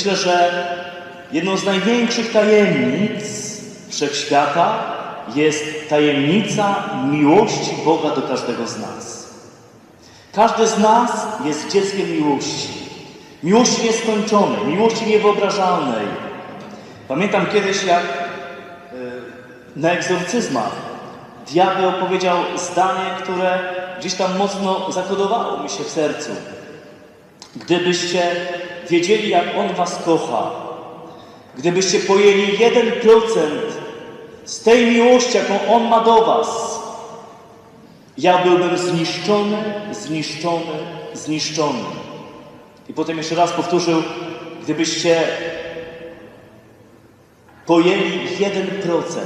Myślę, że jedną z największych tajemnic wszechświata jest tajemnica miłości Boga do każdego z nas. Każdy z nas jest dzieckiem miłości. Miłości nieskończonej, miłości niewyobrażalnej. Pamiętam kiedyś, jak e, na egzorcyzmach diabeł powiedział zdanie, które gdzieś tam mocno zakodowało mi się w sercu. Gdybyście wiedzieli, jak On was kocha, gdybyście pojęli 1% z tej miłości, jaką On ma do was, ja byłbym zniszczony, zniszczony, zniszczony. I potem jeszcze raz powtórzył, gdybyście pojęli 1%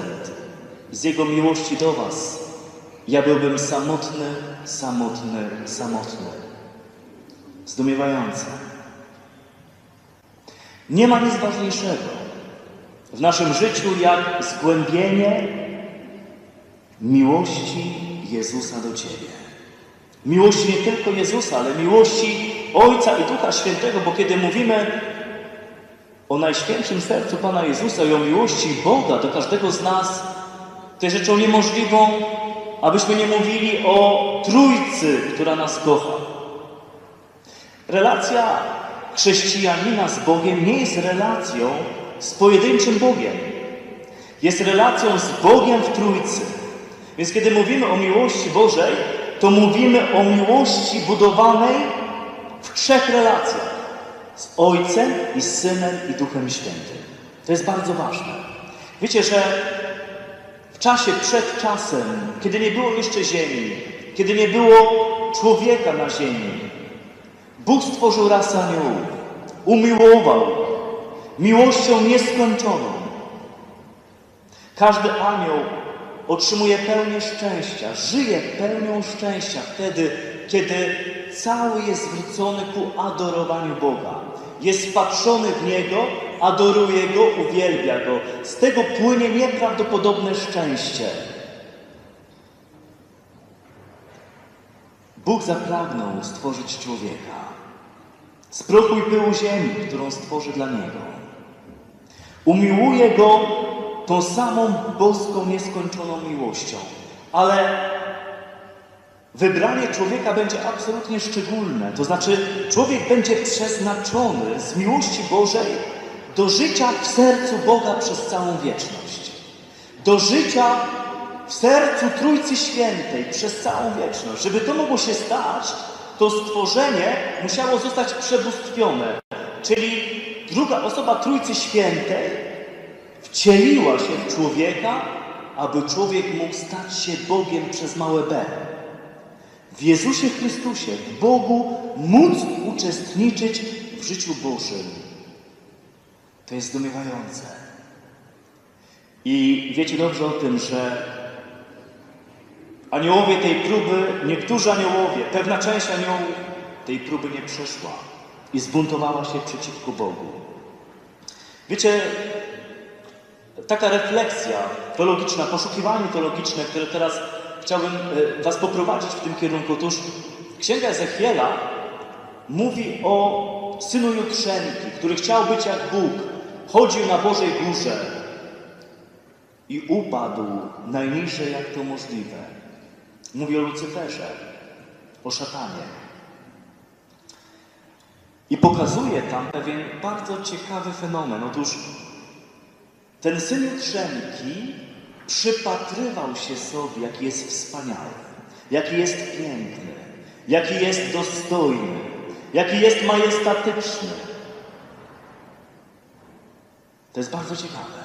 z Jego miłości do was, ja byłbym samotny, samotny, samotny. Zdumiewające. Nie ma nic ważniejszego w naszym życiu jak zgłębienie miłości Jezusa do Ciebie. Miłości nie tylko Jezusa, ale miłości Ojca i Ducha Świętego, bo kiedy mówimy o Najświętszym Sercu Pana Jezusa i o miłości Boga do każdego z nas, to jest rzeczą niemożliwą, abyśmy nie mówili o Trójcy, która nas kocha. Relacja chrześcijanina z Bogiem nie jest relacją z pojedynczym Bogiem. Jest relacją z Bogiem w Trójcy. Więc kiedy mówimy o miłości Bożej, to mówimy o miłości budowanej w trzech relacjach. Z Ojcem i z Synem i Duchem Świętym. To jest bardzo ważne. Wiecie, że w czasie przed czasem, kiedy nie było jeszcze ziemi, kiedy nie było człowieka na ziemi, Bóg stworzył rasę aniołów, umiłował miłością nieskończoną. Każdy anioł otrzymuje pełnię szczęścia, żyje pełnią szczęścia wtedy, kiedy cały jest zwrócony ku adorowaniu Boga. Jest wpatrzony w Niego, adoruje Go, uwielbia Go. Z tego płynie nieprawdopodobne szczęście. Bóg zapragnął stworzyć człowieka i pyłu ziemi, którą stworzy dla Niego. Umiłuje Go tą samą boską, nieskończoną miłością, ale wybranie człowieka będzie absolutnie szczególne. To znaczy, człowiek będzie przeznaczony z miłości Bożej do życia w sercu Boga przez całą wieczność. Do życia w sercu Trójcy Świętej przez całą wieczność. Żeby to mogło się stać, to stworzenie musiało zostać przebóstwione. Czyli druga osoba Trójcy Świętej wcieliła się w człowieka, aby człowiek mógł stać się Bogiem przez małe b. W Jezusie Chrystusie, w Bogu, móc uczestniczyć w życiu Bożym. To jest zdumiewające. I wiecie dobrze o tym, że aniołowie tej próby, niektórzy aniołowie, pewna część aniołów tej próby nie przeszła i zbuntowała się przeciwko Bogu. Wiecie, taka refleksja teologiczna, poszukiwanie teologiczne, które teraz chciałbym e, Was poprowadzić w tym kierunku. Otóż Księga Ezechiela mówi o synu Jutrzenki, który chciał być jak Bóg, chodził na Bożej górze i upadł najniżej jak to możliwe. Mówi o Lucyferze, o szatanie. I pokazuje tam pewien bardzo ciekawy fenomen. Otóż ten syn Jutrzenki przypatrywał się sobie, jaki jest wspaniały, jaki jest piękny, jaki jest dostojny, jaki jest majestatyczny. To jest bardzo ciekawe.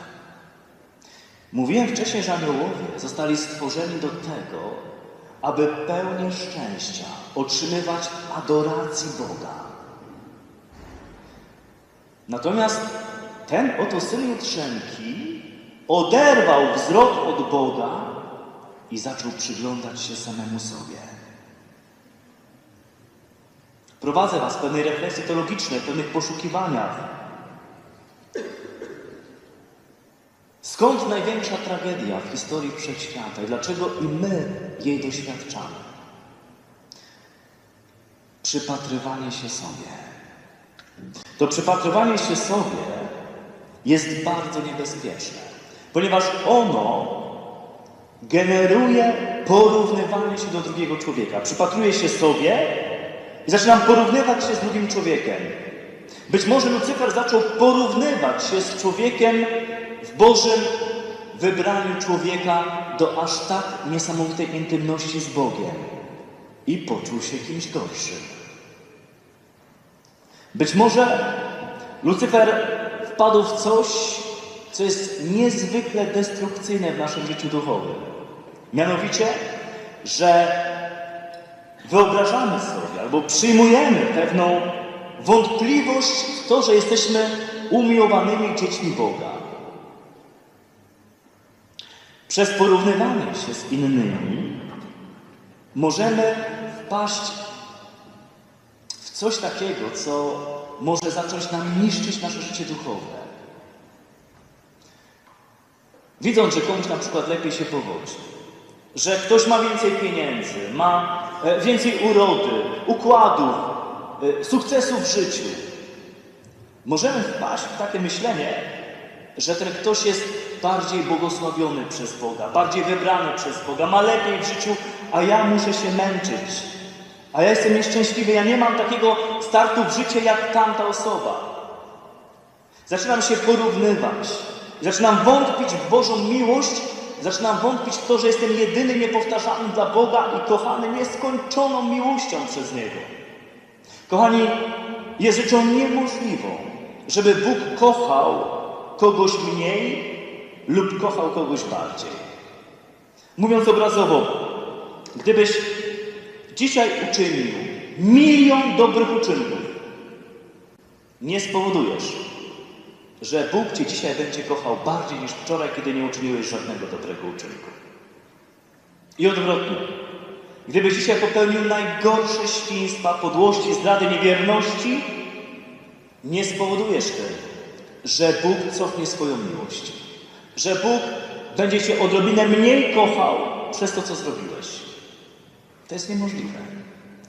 Mówiłem wcześniej, że aniołowie zostali stworzeni do tego, aby pełnię szczęścia otrzymywać adoracji Boga. Natomiast ten oto syn Jutrzenki oderwał wzrok od Boga i zaczął przyglądać się samemu sobie. Prowadzę Was w pewnej refleksji teologicznej, w pewnych poszukiwaniach. Skąd największa tragedia w historii wszechświata i dlaczego i my jej doświadczamy? Przypatrywanie się sobie. to przypatrywanie się sobie jest bardzo niebezpieczne, ponieważ ono generuje porównywanie się do drugiego człowieka. Przypatruję się sobie i zaczynam porównywać się z drugim człowiekiem. Być może Lucyfer zaczął porównywać się z człowiekiem w Bożym wybraniu człowieka do aż tak niesamowitej intymności z Bogiem i poczuł się kimś gorszym. Być może Lucyfer wpadł w coś, co jest niezwykle destrukcyjne w naszym życiu duchowym. Mianowicie, że wyobrażamy sobie albo przyjmujemy pewną wątpliwość w to, że jesteśmy umiłowanymi dziećmi Boga. Przez porównywanie się z innymi możemy wpaść w coś takiego, co może zacząć nam niszczyć nasze życie duchowe. Widząc, że komuś na przykład lepiej się powodzi, że ktoś ma więcej pieniędzy, ma e, więcej urody, układów, e, sukcesów w życiu, możemy wpaść w takie myślenie, że ten ktoś jest bardziej błogosławiony przez Boga, bardziej wybrany przez Boga, ma lepiej w życiu, a ja muszę się męczyć. A ja jestem nieszczęśliwy, ja nie mam takiego startu w życie jak tamta osoba. Zaczynam się porównywać. Zaczynam wątpić w Bożą miłość, zaczynam wątpić w to, że jestem jedynym niepowtarzalnym dla Boga i kochany nieskończoną miłością przez Niego. Kochani, jest rzeczą niemożliwą, żeby Bóg kochał kogoś mniej lub kochał kogoś bardziej. Mówiąc obrazowo, gdybyś dzisiaj uczynił milion dobrych uczynków, nie spowodujesz, że Bóg Cię dzisiaj będzie kochał bardziej niż wczoraj, kiedy nie uczyniłeś żadnego dobrego uczynku. I odwrotnie. Gdybyś dzisiaj popełnił najgorsze świństwa, podłości, zdrady, niewierności, nie spowodujesz tym, że Bóg cofnie swoją miłość. Że Bóg będzie Cię odrobinę mniej kochał przez to, co zrobiłeś. To jest niemożliwe.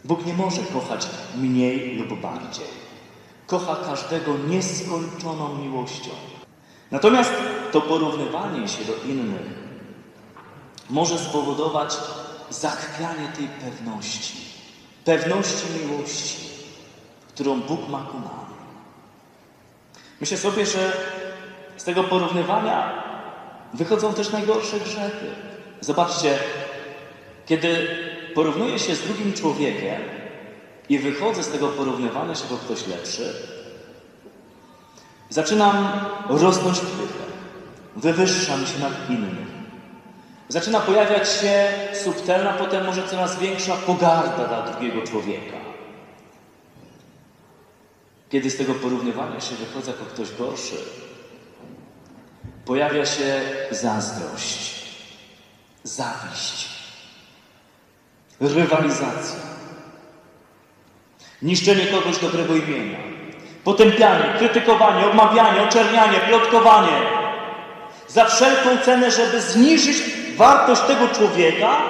Bóg nie może kochać mniej lub bardziej. Kocha każdego nieskończoną miłością. Natomiast to porównywanie się do innych może spowodować zachwianie tej pewności, pewności miłości, którą Bóg ma ku nam. Myślę sobie, że z tego porównywania wychodzą też najgorsze grzechy. Zobaczcie, kiedy porównuję się z drugim człowiekiem i wychodzę z tego porównywania się, bo ktoś lepszy, zaczynam rosnąć w. Wywyższam się nad innym. Zaczyna pojawiać się subtelna, potem może coraz większa pogarda dla drugiego człowieka. Kiedy z tego porównywania się wychodzę jako ktoś gorszy, pojawia się zazdrość, zawiść, rywalizacja, niszczenie kogoś dobrego imienia, potępianie, krytykowanie, obmawianie, oczernianie, plotkowanie. Za wszelką cenę, żeby zniżyć wartość tego człowieka,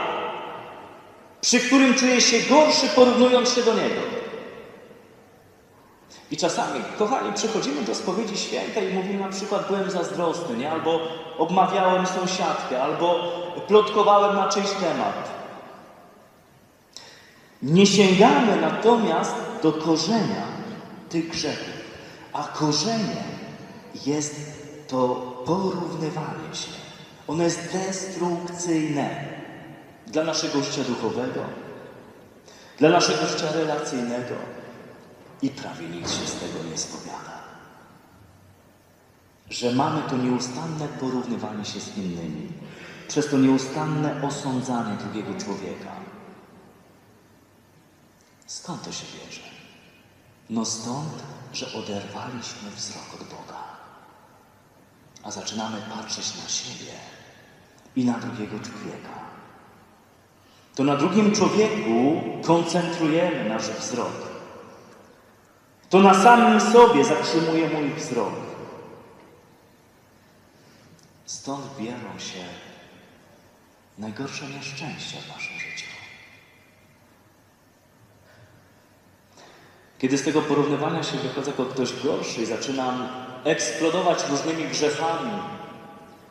przy którym czuje się gorszy, porównując się do niego. I czasami, kochani, przychodzimy do spowiedzi świętej i mówimy na przykład, byłem zazdrosny, nie? albo obmawiałem sąsiadkę, albo plotkowałem na czyjś temat. Nie sięgamy natomiast do korzenia tych grzechów, a korzeniem jest to porównywanie się. Ono jest destrukcyjne dla naszego życia duchowego, dla naszego życia relacyjnego i prawie nikt się z tego nie spowiada. Że mamy to nieustanne porównywanie się z innymi, przez to nieustanne osądzanie drugiego człowieka. Skąd to się bierze? No stąd, że oderwaliśmy wzrok od Boga, a zaczynamy patrzeć na siebie i na drugiego człowieka. To na drugim człowieku koncentrujemy nasz wzrok. To na samym sobie zatrzymuje mój wzrok. Stąd biorą się najgorsze nieszczęścia w naszym życiu. Kiedy z tego porównywania się wychodzę jako ktoś gorszy i zaczynam eksplodować różnymi grzechami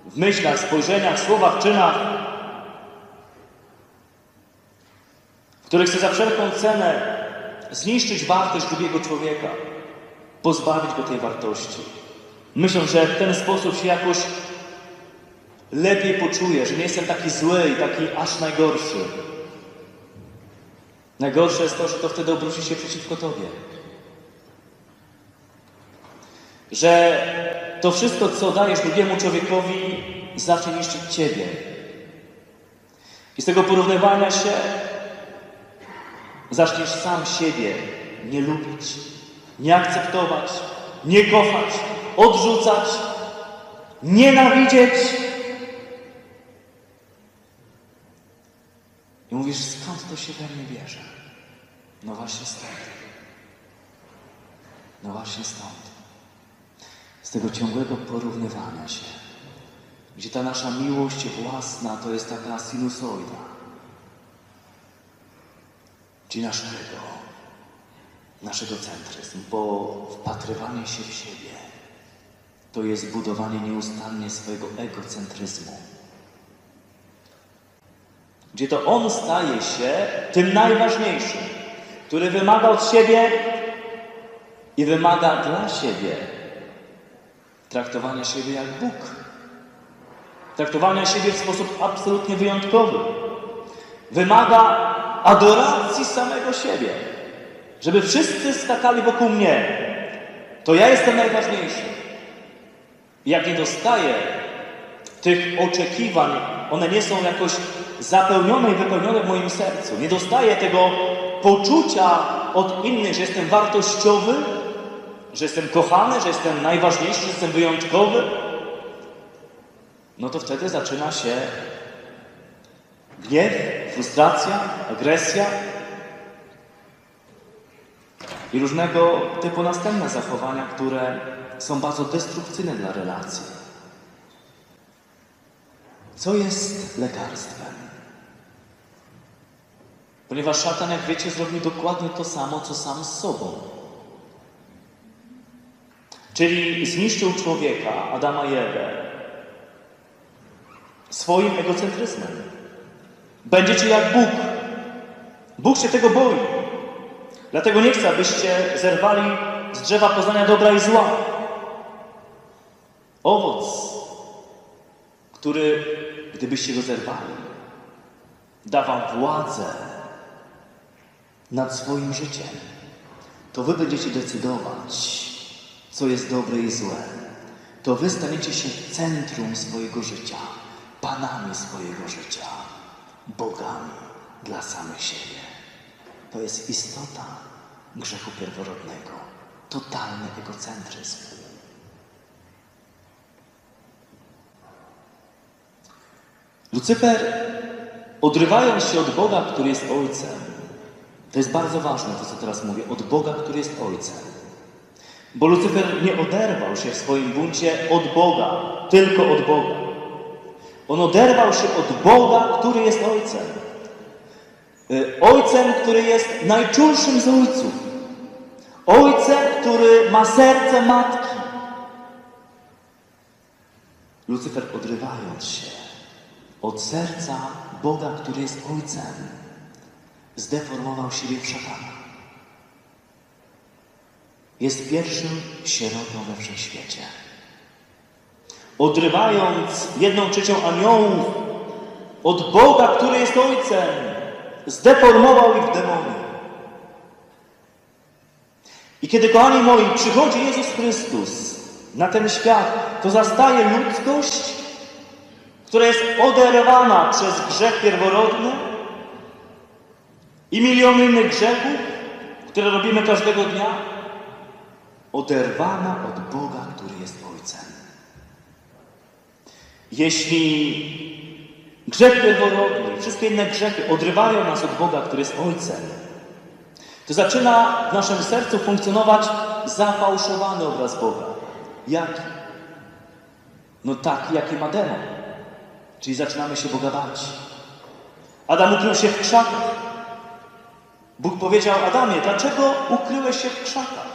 w myślach, spojrzeniach, słowach, czynach, w których chcę za wszelką cenę zniszczyć wartość drugiego człowieka, pozbawić go tej wartości. Myślę, że w ten sposób się jakoś lepiej poczuję, że nie jestem taki zły i taki aż najgorszy. Najgorsze jest to, że to wtedy obróci się przeciwko Tobie. Że to wszystko, co dajesz drugiemu człowiekowi, zacznie niszczyć Ciebie. I z tego porównywania się zaczniesz sam siebie nie lubić, nie akceptować, nie kochać, odrzucać, nienawidzieć. I mówisz, skąd to się we mnie bierze? No właśnie stąd. No właśnie stąd. Z tego ciągłego porównywania się, gdzie ta nasza miłość własna to jest taka sinusoida. Czyli naszego, naszego centryzmu, bo wpatrywanie się w siebie to jest budowanie nieustannie swojego egocentryzmu gdzie to On staje się tym najważniejszym, który wymaga od siebie i wymaga dla siebie traktowania siebie jak Bóg. Traktowania siebie w sposób absolutnie wyjątkowy. Wymaga adoracji samego siebie. Żeby wszyscy skakali wokół mnie. To ja jestem najważniejszy. Jak nie dostaję tych oczekiwań, one nie są jakoś zapełnione i wypełnione w moim sercu. Nie dostaję tego poczucia od innych, że jestem wartościowy, że jestem kochany, że jestem najważniejszy, że jestem wyjątkowy. No to wtedy zaczyna się gniew, frustracja, agresja i różnego typu następne zachowania, które są bardzo destrukcyjne dla relacji. Co jest lekarstwem? Ponieważ szatan, jak wiecie, zrobił dokładnie to samo, co sam z sobą. Czyli zniszczył człowieka, Adama i Ewę, swoim egocentryzmem. Będziecie jak Bóg. Bóg się tego boi. Dlatego nie chce, abyście zerwali z drzewa poznania dobra i zła. Owoc, który, gdybyście go zerwali, dawał władzę nad swoim życiem, to wy będziecie decydować, co jest dobre i złe. To wy staniecie się centrum swojego życia, panami swojego życia, bogami dla samych siebie. To jest istota grzechu pierworodnego, totalny egocentryzm. Lucyper, odrywając się od Boga, który jest Ojcem, to jest bardzo ważne, to co teraz mówię, od Boga, który jest Ojcem. Bo Lucyfer nie oderwał się w swoim buncie od Boga, tylko od Boga. On oderwał się od Boga, który jest Ojcem. Y, ojcem, który jest najczulszym z ojców. Ojcem, który ma serce matki. Lucyfer odrywając się od serca Boga, który jest Ojcem, zdeformował siebie w szatana. Jest pierwszym sierotą we wszechświecie. Odrywając jedną trzecią aniołów od Boga, który jest Ojcem, zdeformował ich w demony. I kiedy, kochani moi, przychodzi Jezus Chrystus na ten świat, to zastaje ludzkość, która jest oderwana przez grzech pierworodny, i miliony innych grzechów, które robimy każdego dnia, oderwana od Boga, który jest. Jeśli grzech pierworodny wszystkie inne grzechy odrywają nas od Boga, który jest Ojcem, to zaczyna w naszym sercu funkcjonować zafałszowany obraz Boga. Jaki? No taki, jaki ma demon. Czyli zaczynamy się Boga bać. Adam ukrył się w krzakach. Bóg powiedział Adamie, dlaczego ukryłeś się w krzakach?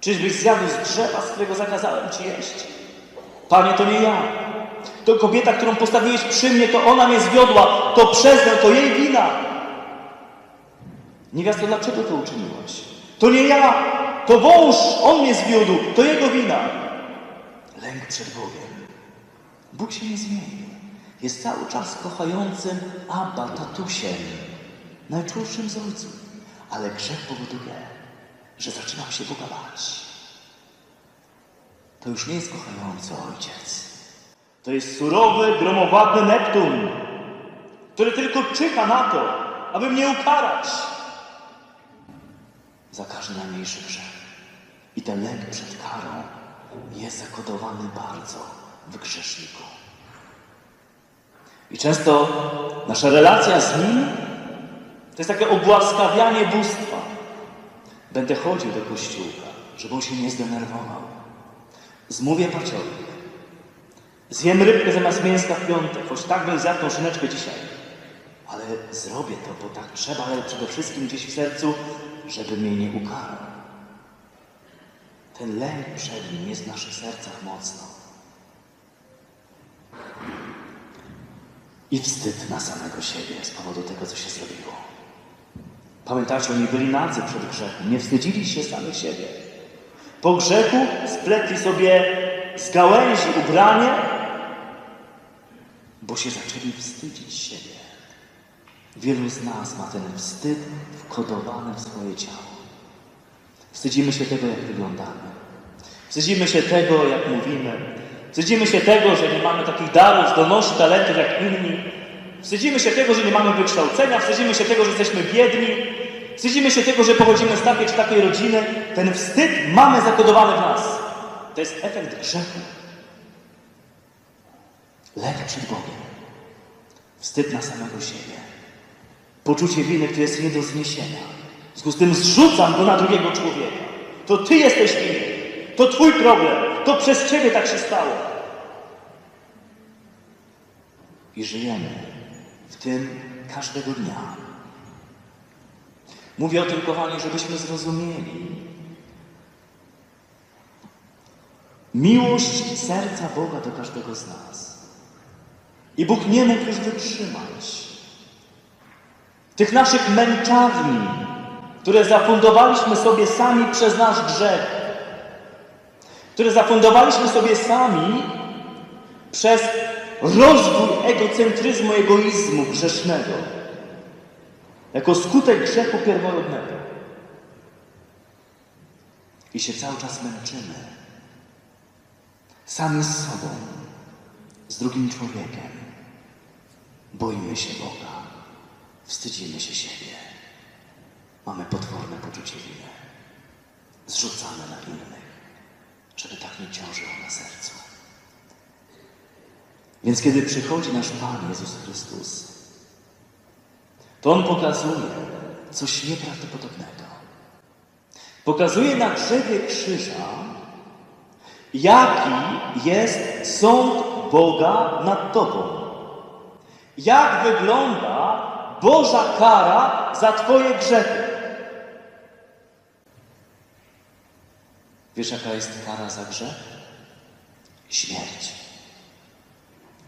Czyżbyś zjadł z drzewa, z którego zakazałem ci jeść? Panie, to nie ja. To kobieta, którą postawiłeś przy mnie, to ona mnie zwiodła. To przez nią, to jej wina. Niewiasto, dlaczego to uczyniłaś? To nie ja, to wąż, on mnie zwiódł, to jego wina. Lęk przed Bogiem. Bóg się nie zmienił. Jest cały czas kochającym Abba, tatusiem, najczulszym z ojców. Ale grzech powoduje, że zaczynam się Boga bać. To już nie jest kochający ojciec. To jest surowy, gromowładny Neptun, który tylko czyha na to, aby mnie ukarać za każdy najmniejszy grzech. I ten lęk przed karą jest zakodowany bardzo w grzeszniku. I często nasza relacja z Nim to jest takie obłaskawianie bóstwa. Będę chodził do kościółka, żeby on się nie zdenerwował. Zmówię paciolik. Zjem rybkę zamiast mięska w piątek, choć tak bym zjadł tą szyneczkę dzisiaj. Ale zrobię to, bo tak trzeba, ale przede wszystkim gdzieś w sercu, żeby mnie nie ukarał. Ten lęk przed nim jest w naszych sercach mocno. I wstyd na samego siebie z powodu tego, co się zrobiło. Pamiętacie, oni byli nadzy przed grzechem, nie wstydzili się samych siebie. Po grzechu spletli sobie z gałęzi ubranie, bo się zaczęli wstydzić siebie. Wielu z nas ma ten wstyd wkodowany w swoje ciało. Wstydzimy się tego, jak wyglądamy. Wstydzimy się tego, jak mówimy. Wstydzimy się tego, że nie mamy takich darów, zdolności, talentów jak inni. Wstydzimy się tego, że nie mamy wykształcenia. Wstydzimy się tego, że jesteśmy biedni. Wstydzimy się tego, że pochodzimy z takiej czy takiej rodziny. Ten wstyd mamy zakodowany w nas. To jest efekt grzechu. Lęk przed Bogiem. Wstyd na samego siebie. Poczucie winy, które jest nie do zniesienia. W związku z tym zrzucam go na drugiego człowieka. To ty jesteś winny. To twój problem. To przez ciebie tak się stało. I żyjemy w tym każdego dnia. Mówię o tym, kochani, żebyśmy zrozumieli. Miłość serca Boga do każdego z nas. I Bóg nie mógł już wytrzymać tych naszych męczarni, które zafundowaliśmy sobie sami przez nasz grzech, które zafundowaliśmy sobie sami przez rozwój egocentryzmu, egoizmu grzesznego, jako skutek grzechu pierworodnego. I się cały czas męczymy. Sami z sobą, z drugim człowiekiem. Boimy się Boga. Wstydzimy się siebie. Mamy potworne poczucie winy. Zrzucamy na innych, żeby tak nie ciążyło na sercu. Więc kiedy przychodzi nasz Pan Jezus Chrystus, to On pokazuje coś nieprawdopodobnego. Pokazuje na drzewie krzyża, jaki jest sąd Boga nad Tobą. Jak wygląda Boża kara za Twoje grzechy. Wiesz, jaka jest kara za grzech? Śmierć.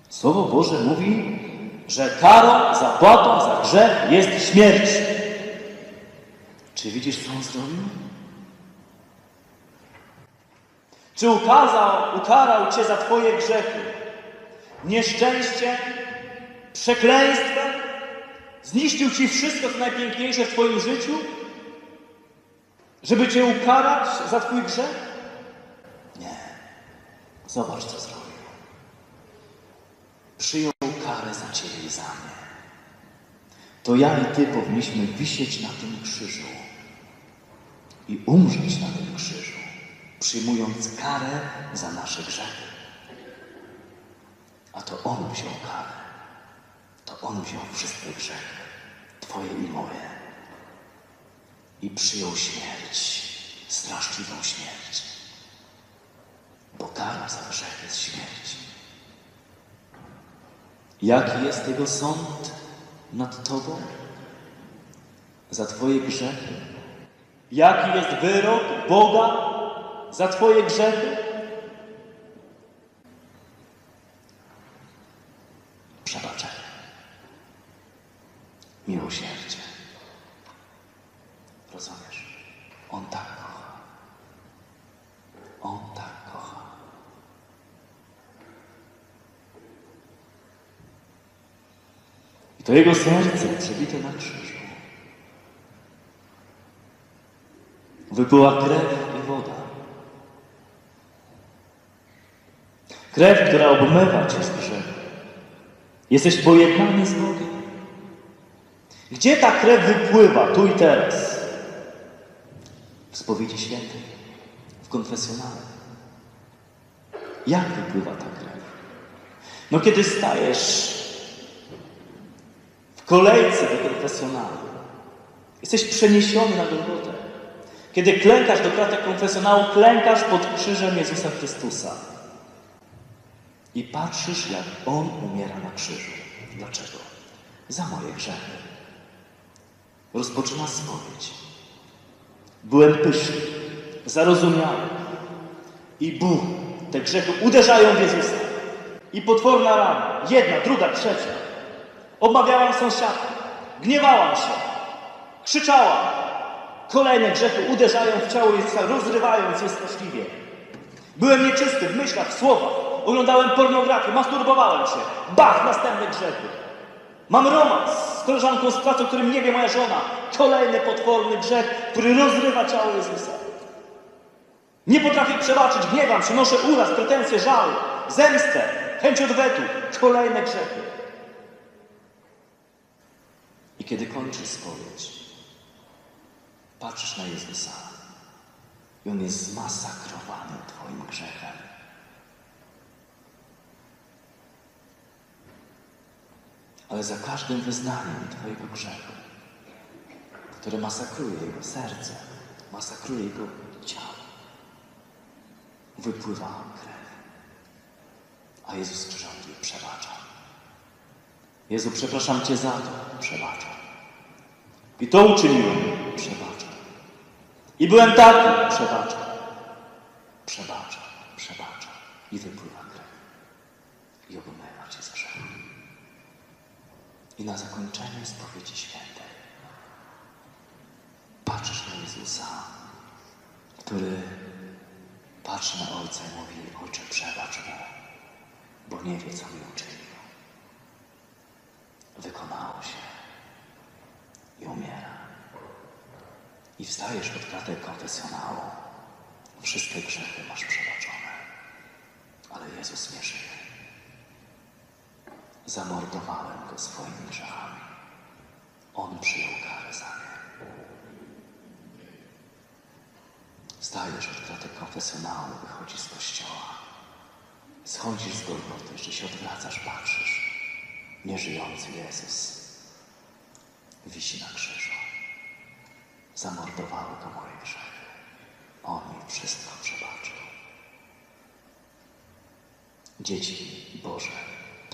Słowo Boże mówi, że karą, zapłatą za grzech jest śmierć. Czy widzisz, co on zrobił? Czy ukazał, ukarał Cię za Twoje grzechy? Nieszczęście, przekleństwem, Zniszczył ci wszystko, co najpiękniejsze w Twoim życiu? Żeby Cię ukarać za Twój grzech? Nie. Zobacz, co zrobił. Przyjął karę za Ciebie i za mnie. To ja i Ty powinniśmy wisieć na tym krzyżu i umrzeć na tym krzyżu, przyjmując karę za nasze grzechy. A to On wziął karę to On wziął wszystkie grzechy, Twoje i moje, i przyjął śmierć, straszliwą śmierć. Bo kara za grzech jest śmierć. Jaki jest Jego sąd nad Tobą? za Twoje grzechy? Jaki jest wyrok Boga za Twoje grzechy? Miłosierdzie. Rozumiesz? On tak kocha. On tak kocha. I to jego serce przebite na krzyżu. Wypłyła krew i woda. Krew, która obmywa cię z grzechu. Jesteś pojednany z Bogiem. Gdzie ta krew wypływa tu i teraz? W spowiedzi świętej, w konfesjonale. Jak wypływa ta krew? No kiedy stajesz w kolejce do konfesjonału, jesteś przeniesiony na Golgotę. Kiedy klękasz do kratek konfesjonału, klękasz pod krzyżem Jezusa Chrystusa. I patrzysz, jak On umiera na krzyżu. Dlaczego? Za moje grzechy. Rozpoczyna spowiedź. Byłem pyszny, zarozumiały. I Bóg, te grzechy uderzają w Jezusa. I potworna rana, jedna, druga, trzecia. Obmawiałam sąsiadkę, gniewałam się, krzyczałam. Kolejne grzechy uderzają w ciało Jezusa, rozrywając je straszliwie. Byłem nieczysty w myślach, w słowach. Oglądałem pornografię, masturbowałem się. Bach, następne grzechy. Mam romans z koleżanką z pracy, o którym nie wie moja żona. Kolejny potworny grzech, który rozrywa ciało Jezusa. Nie potrafię przebaczyć, gniewam się, noszę uraz, pretensje, żal, zemstę, chęć odwetu. Kolejne grzechy. I kiedy kończy spowiedź, patrzysz na Jezusa i On jest zmasakrowany Twoim grzechem. Ale za każdym wyznaniem Twojego grzechu, które masakruje Jego serce, masakruje Jego ciało, wypływa krew. A Jezus krzyżowy przebacza. Jezu, przepraszam Cię za to, przebaczam. I to uczyniłem, przebaczam. I byłem taki, przebaczam. Przebaczam, przebaczam. I wypływa krew. I grzechu. I na zakończenie spowiedzi świętej patrzysz na Jezusa, który patrzy na Ojca i mówi, Ojcze, przebacz mu, bo nie wie, co mi uczynił. Wykonało się i umiera. I wstajesz od kratek konfesjonału. Wszystkie grzechy masz przebaczone. Ale Jezus nie żyje. Zamordowałem go swoimi grzechami. On przyjął karę za nie. Wstajesz od kratek konfesjonału, wychodzisz z kościoła. Schodzisz z Golgoty, jeszcze się odwracasz, patrzysz. Nieżyjący Jezus wisi na krzyżu. Zamordowało go moje grzechy. On mi wszystko przebaczył. Dzieci Boże,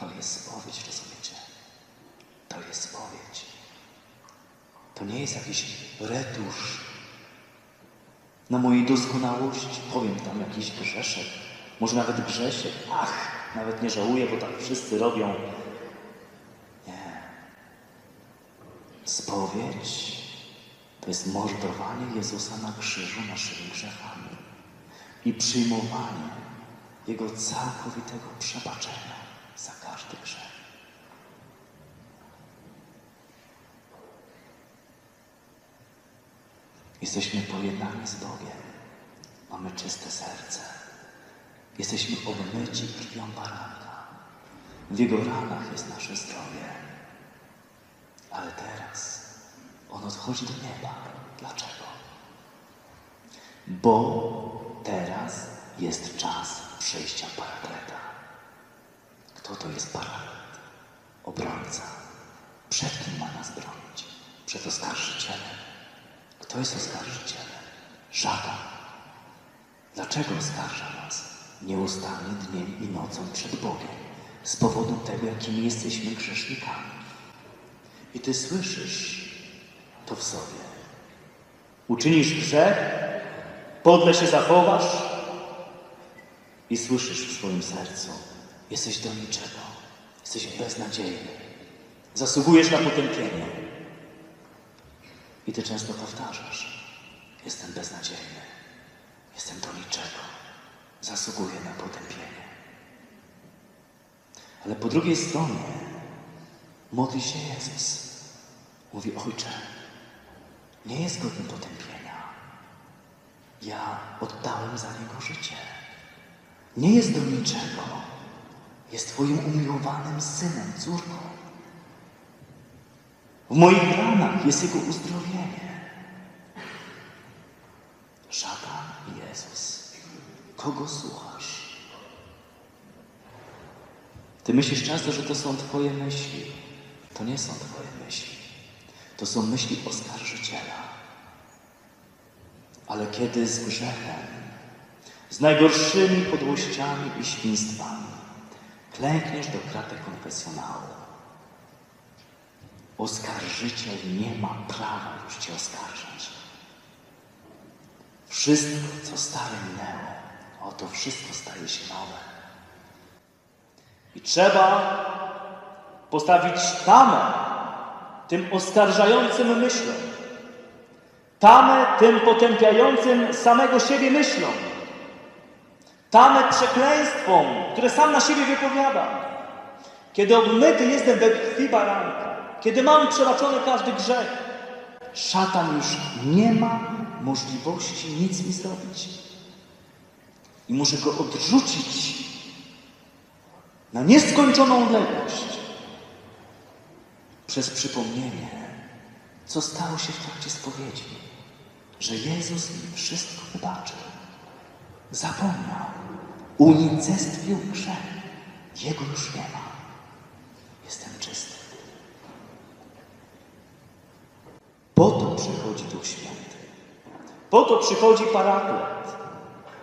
to jest spowiedź, rozumiecie? To jest spowiedź. To nie jest jakiś retusz na mojej doskonałości. Powiem tam jakiś grzeszek, może nawet grzesiek. Ach, nawet nie żałuję, bo tak wszyscy robią. Nie. Spowiedź to jest mordowanie Jezusa na krzyżu naszymi grzechami i przyjmowanie Jego całkowitego przebaczenia za każdy grzech. Jesteśmy pojednani z Bogiem. Mamy czyste serce. Jesteśmy obmyci krwią baranka. W Jego ranach jest nasze zdrowie. Ale teraz On odchodzi do nieba. Dlaczego? Bo teraz jest czas przyjścia Parakleta. Kto to jest Paraklet? Obrońca. Przed kim ma nas bronić? Przed oskarżycielem. Kto jest oskarżycielem? Szatan. Dlaczego oskarża nas? Nieustannie dniem i nocą przed Bogiem. Z powodu tego, jakimi jesteśmy grzesznikami. I Ty słyszysz to w sobie. Uczynisz grzech, podle się zachowasz i słyszysz w swoim sercu: Jesteś do niczego, jesteś beznadziejny, zasługujesz na potępienie. I ty często powtarzasz: Jestem beznadziejny, jestem do niczego, zasługuję na potępienie. Ale po drugiej stronie modli się Jezus. Mówi, Ojcze, nie jest godny potępienia. Ja oddałem za Niego życie. Nie jest do niczego. Jest Twoim umiłowanym synem, córką. W moich ranach jest Jego uzdrowienie. Szatan i Jezus. Kogo słuchasz? Ty myślisz często, że to są Twoje myśli. To nie są Twoje myśli. To są myśli oskarżyciela. Ale kiedy z grzechem, z najgorszymi podłościami i świństwami klękniesz do kratek konfesjonału, oskarżyciel nie ma prawa już Cię oskarżać. Wszystko, co stare minęło, oto wszystko staje się nowe. I trzeba postawić tamę tym oskarżającym myślom, tamę tym potępiającym samego siebie myślom, tamę przekleństwom, które sam na siebie wypowiada. Kiedy obmyty jestem we krwi baranka, kiedy mam przebaczony każdy grzech, szatan już nie ma możliwości nic mi zrobić. I muszę go odrzucić na nieskończoną odległość przez przypomnienie, co stało się w trakcie spowiedzi, że Jezus mi wszystko wybaczył. Zapomniał, unicestwił grzech. Jego już nie ma. Jestem czysty. Po to przychodzi Duch Święty. Po to przychodzi Paraklet,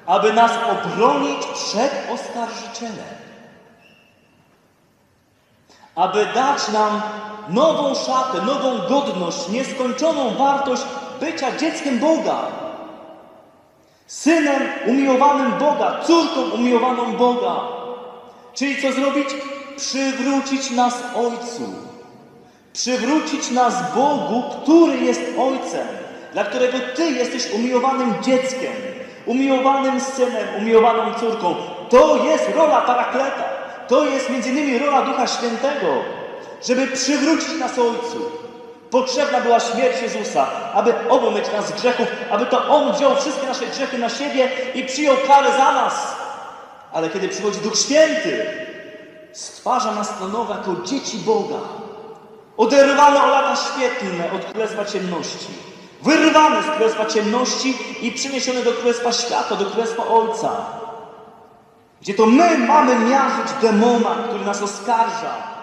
aby nas obronić przed oskarżycielem. Aby dać nam nową szatę, nową godność, nieskończoną wartość bycia dzieckiem Boga. Synem umiłowanym Boga, córką umiłowaną Boga. Czyli co zrobić? Przywrócić nas Ojcu. Przywrócić nas Bogu, który jest Ojcem, dla którego Ty jesteś umiłowanym dzieckiem, umiłowanym synem, umiłowaną córką. To jest rola parakleta. To jest między innymi rola Ducha Świętego, żeby przywrócić nas Ojcu. Potrzebna była śmierć Jezusa, aby obmyć nas z grzechów, aby to On wziął wszystkie nasze grzechy na siebie i przyjął karę za nas. Ale kiedy przychodzi Duch Święty, stwarza nas na nowo jako dzieci Boga. Oderwane o lata świetlne od królestwa ciemności. Wyrwane z królestwa ciemności i przeniesione do królestwa światła, do królestwa Ojca. Gdzie to my mamy miażdżyć demona, który nas oskarża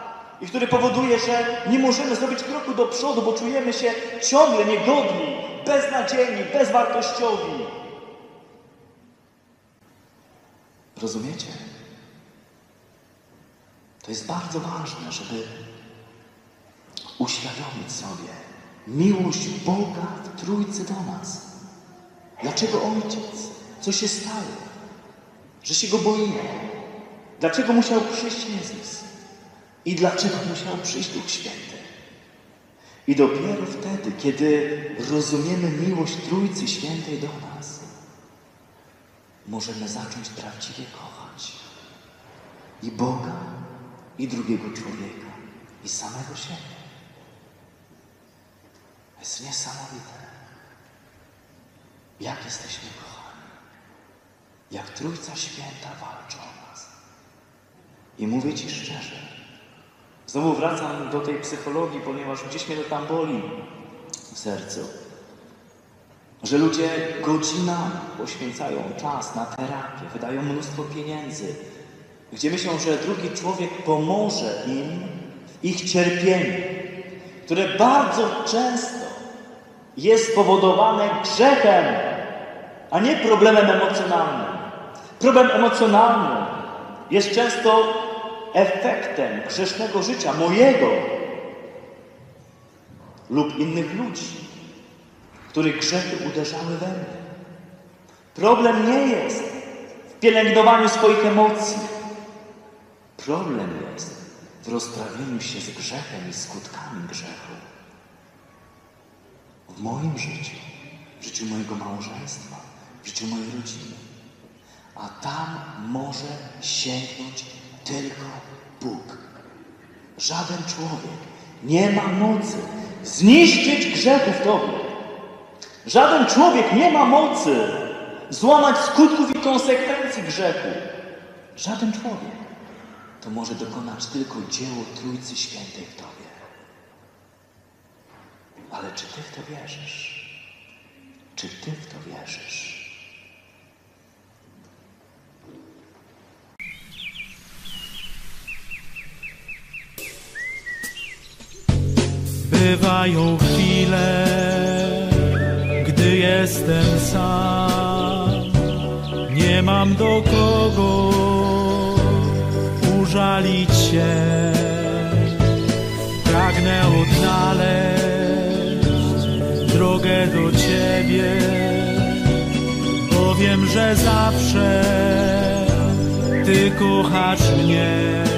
i który powoduje, że nie możemy zrobić kroku do przodu, bo czujemy się ciągle niegodni, beznadziejni, bezwartościowi. Rozumiecie? To jest bardzo ważne, żeby uświadomić sobie miłość Boga w Trójcy do nas. Dlaczego Ojciec? Co się stało? Że się Go boimy? Dlaczego musiał przyjść Jezus? I dlaczego musiał przyjść Duch Święty? I dopiero wtedy, kiedy rozumiemy miłość Trójcy Świętej do nas, możemy zacząć prawdziwie kochać i Boga, i drugiego człowieka, i samego siebie. Jest niesamowite, jak jesteśmy kochani, jak Trójca Święta walczy o nas. I mówię Ci szczerze, znowu wracam do tej psychologii, ponieważ gdzieś mnie to tam boli w sercu, że ludzie godzinami poświęcają czas na terapię, wydają mnóstwo pieniędzy, gdzie myślą, że drugi człowiek pomoże im w ich cierpieniu, które bardzo często jest spowodowane grzechem, a nie problemem emocjonalnym. Problem emocjonalny jest często efektem grzesznego życia mojego lub innych ludzi. których grzechy uderzały we mnie. Problem nie jest w pielęgnowaniu swoich emocji. Problem jest w rozprawieniu się z grzechem i skutkami grzechu. W moim życiu, w życiu mojego małżeństwa, w życiu mojej rodziny. A tam może sięgnąć tylko Bóg. Żaden człowiek nie ma mocy zniszczyć grzechu w tobie. Żaden człowiek nie ma mocy złamać skutków i konsekwencji grzechu. Żaden człowiek. To może dokonać tylko dzieło Trójcy Świętej w tobie. Ale czy ty w to wierzysz? Czy ty w to wierzysz? Bywają chwile, gdy jestem sam. Nie mam do kogo użalić się. Pragnę odnaleźć drogę do Ciebie, bo wiem, że zawsze Ty kochasz mnie.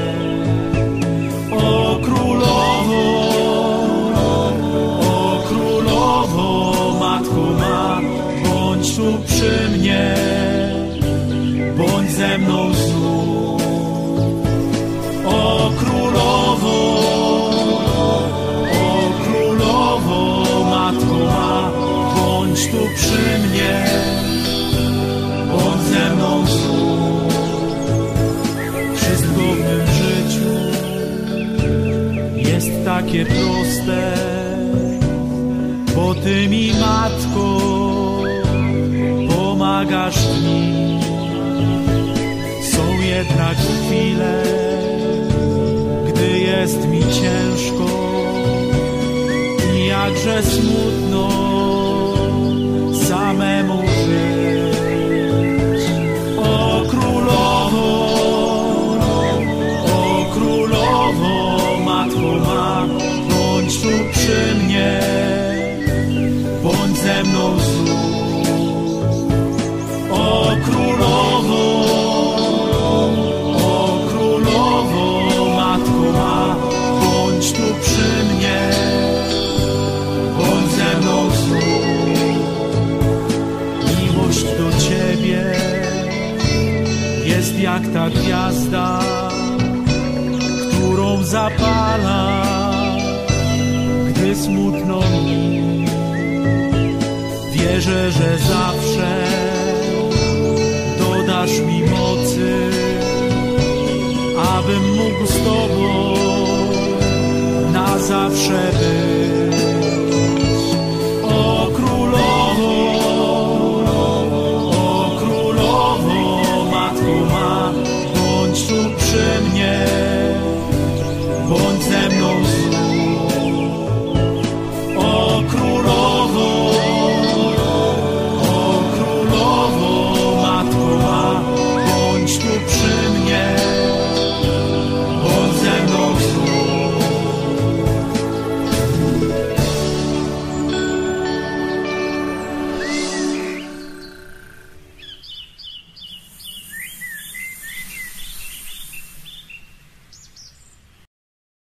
Przy mnie, bądź ze mną znów. O królowo, o królowo, matko ma, bądź tu przy mnie, ta gwiazda, którą zapala, gdy smutno mi. Wierzę, że zawsze dodasz mi mocy, abym mógł z Tobą na zawsze być.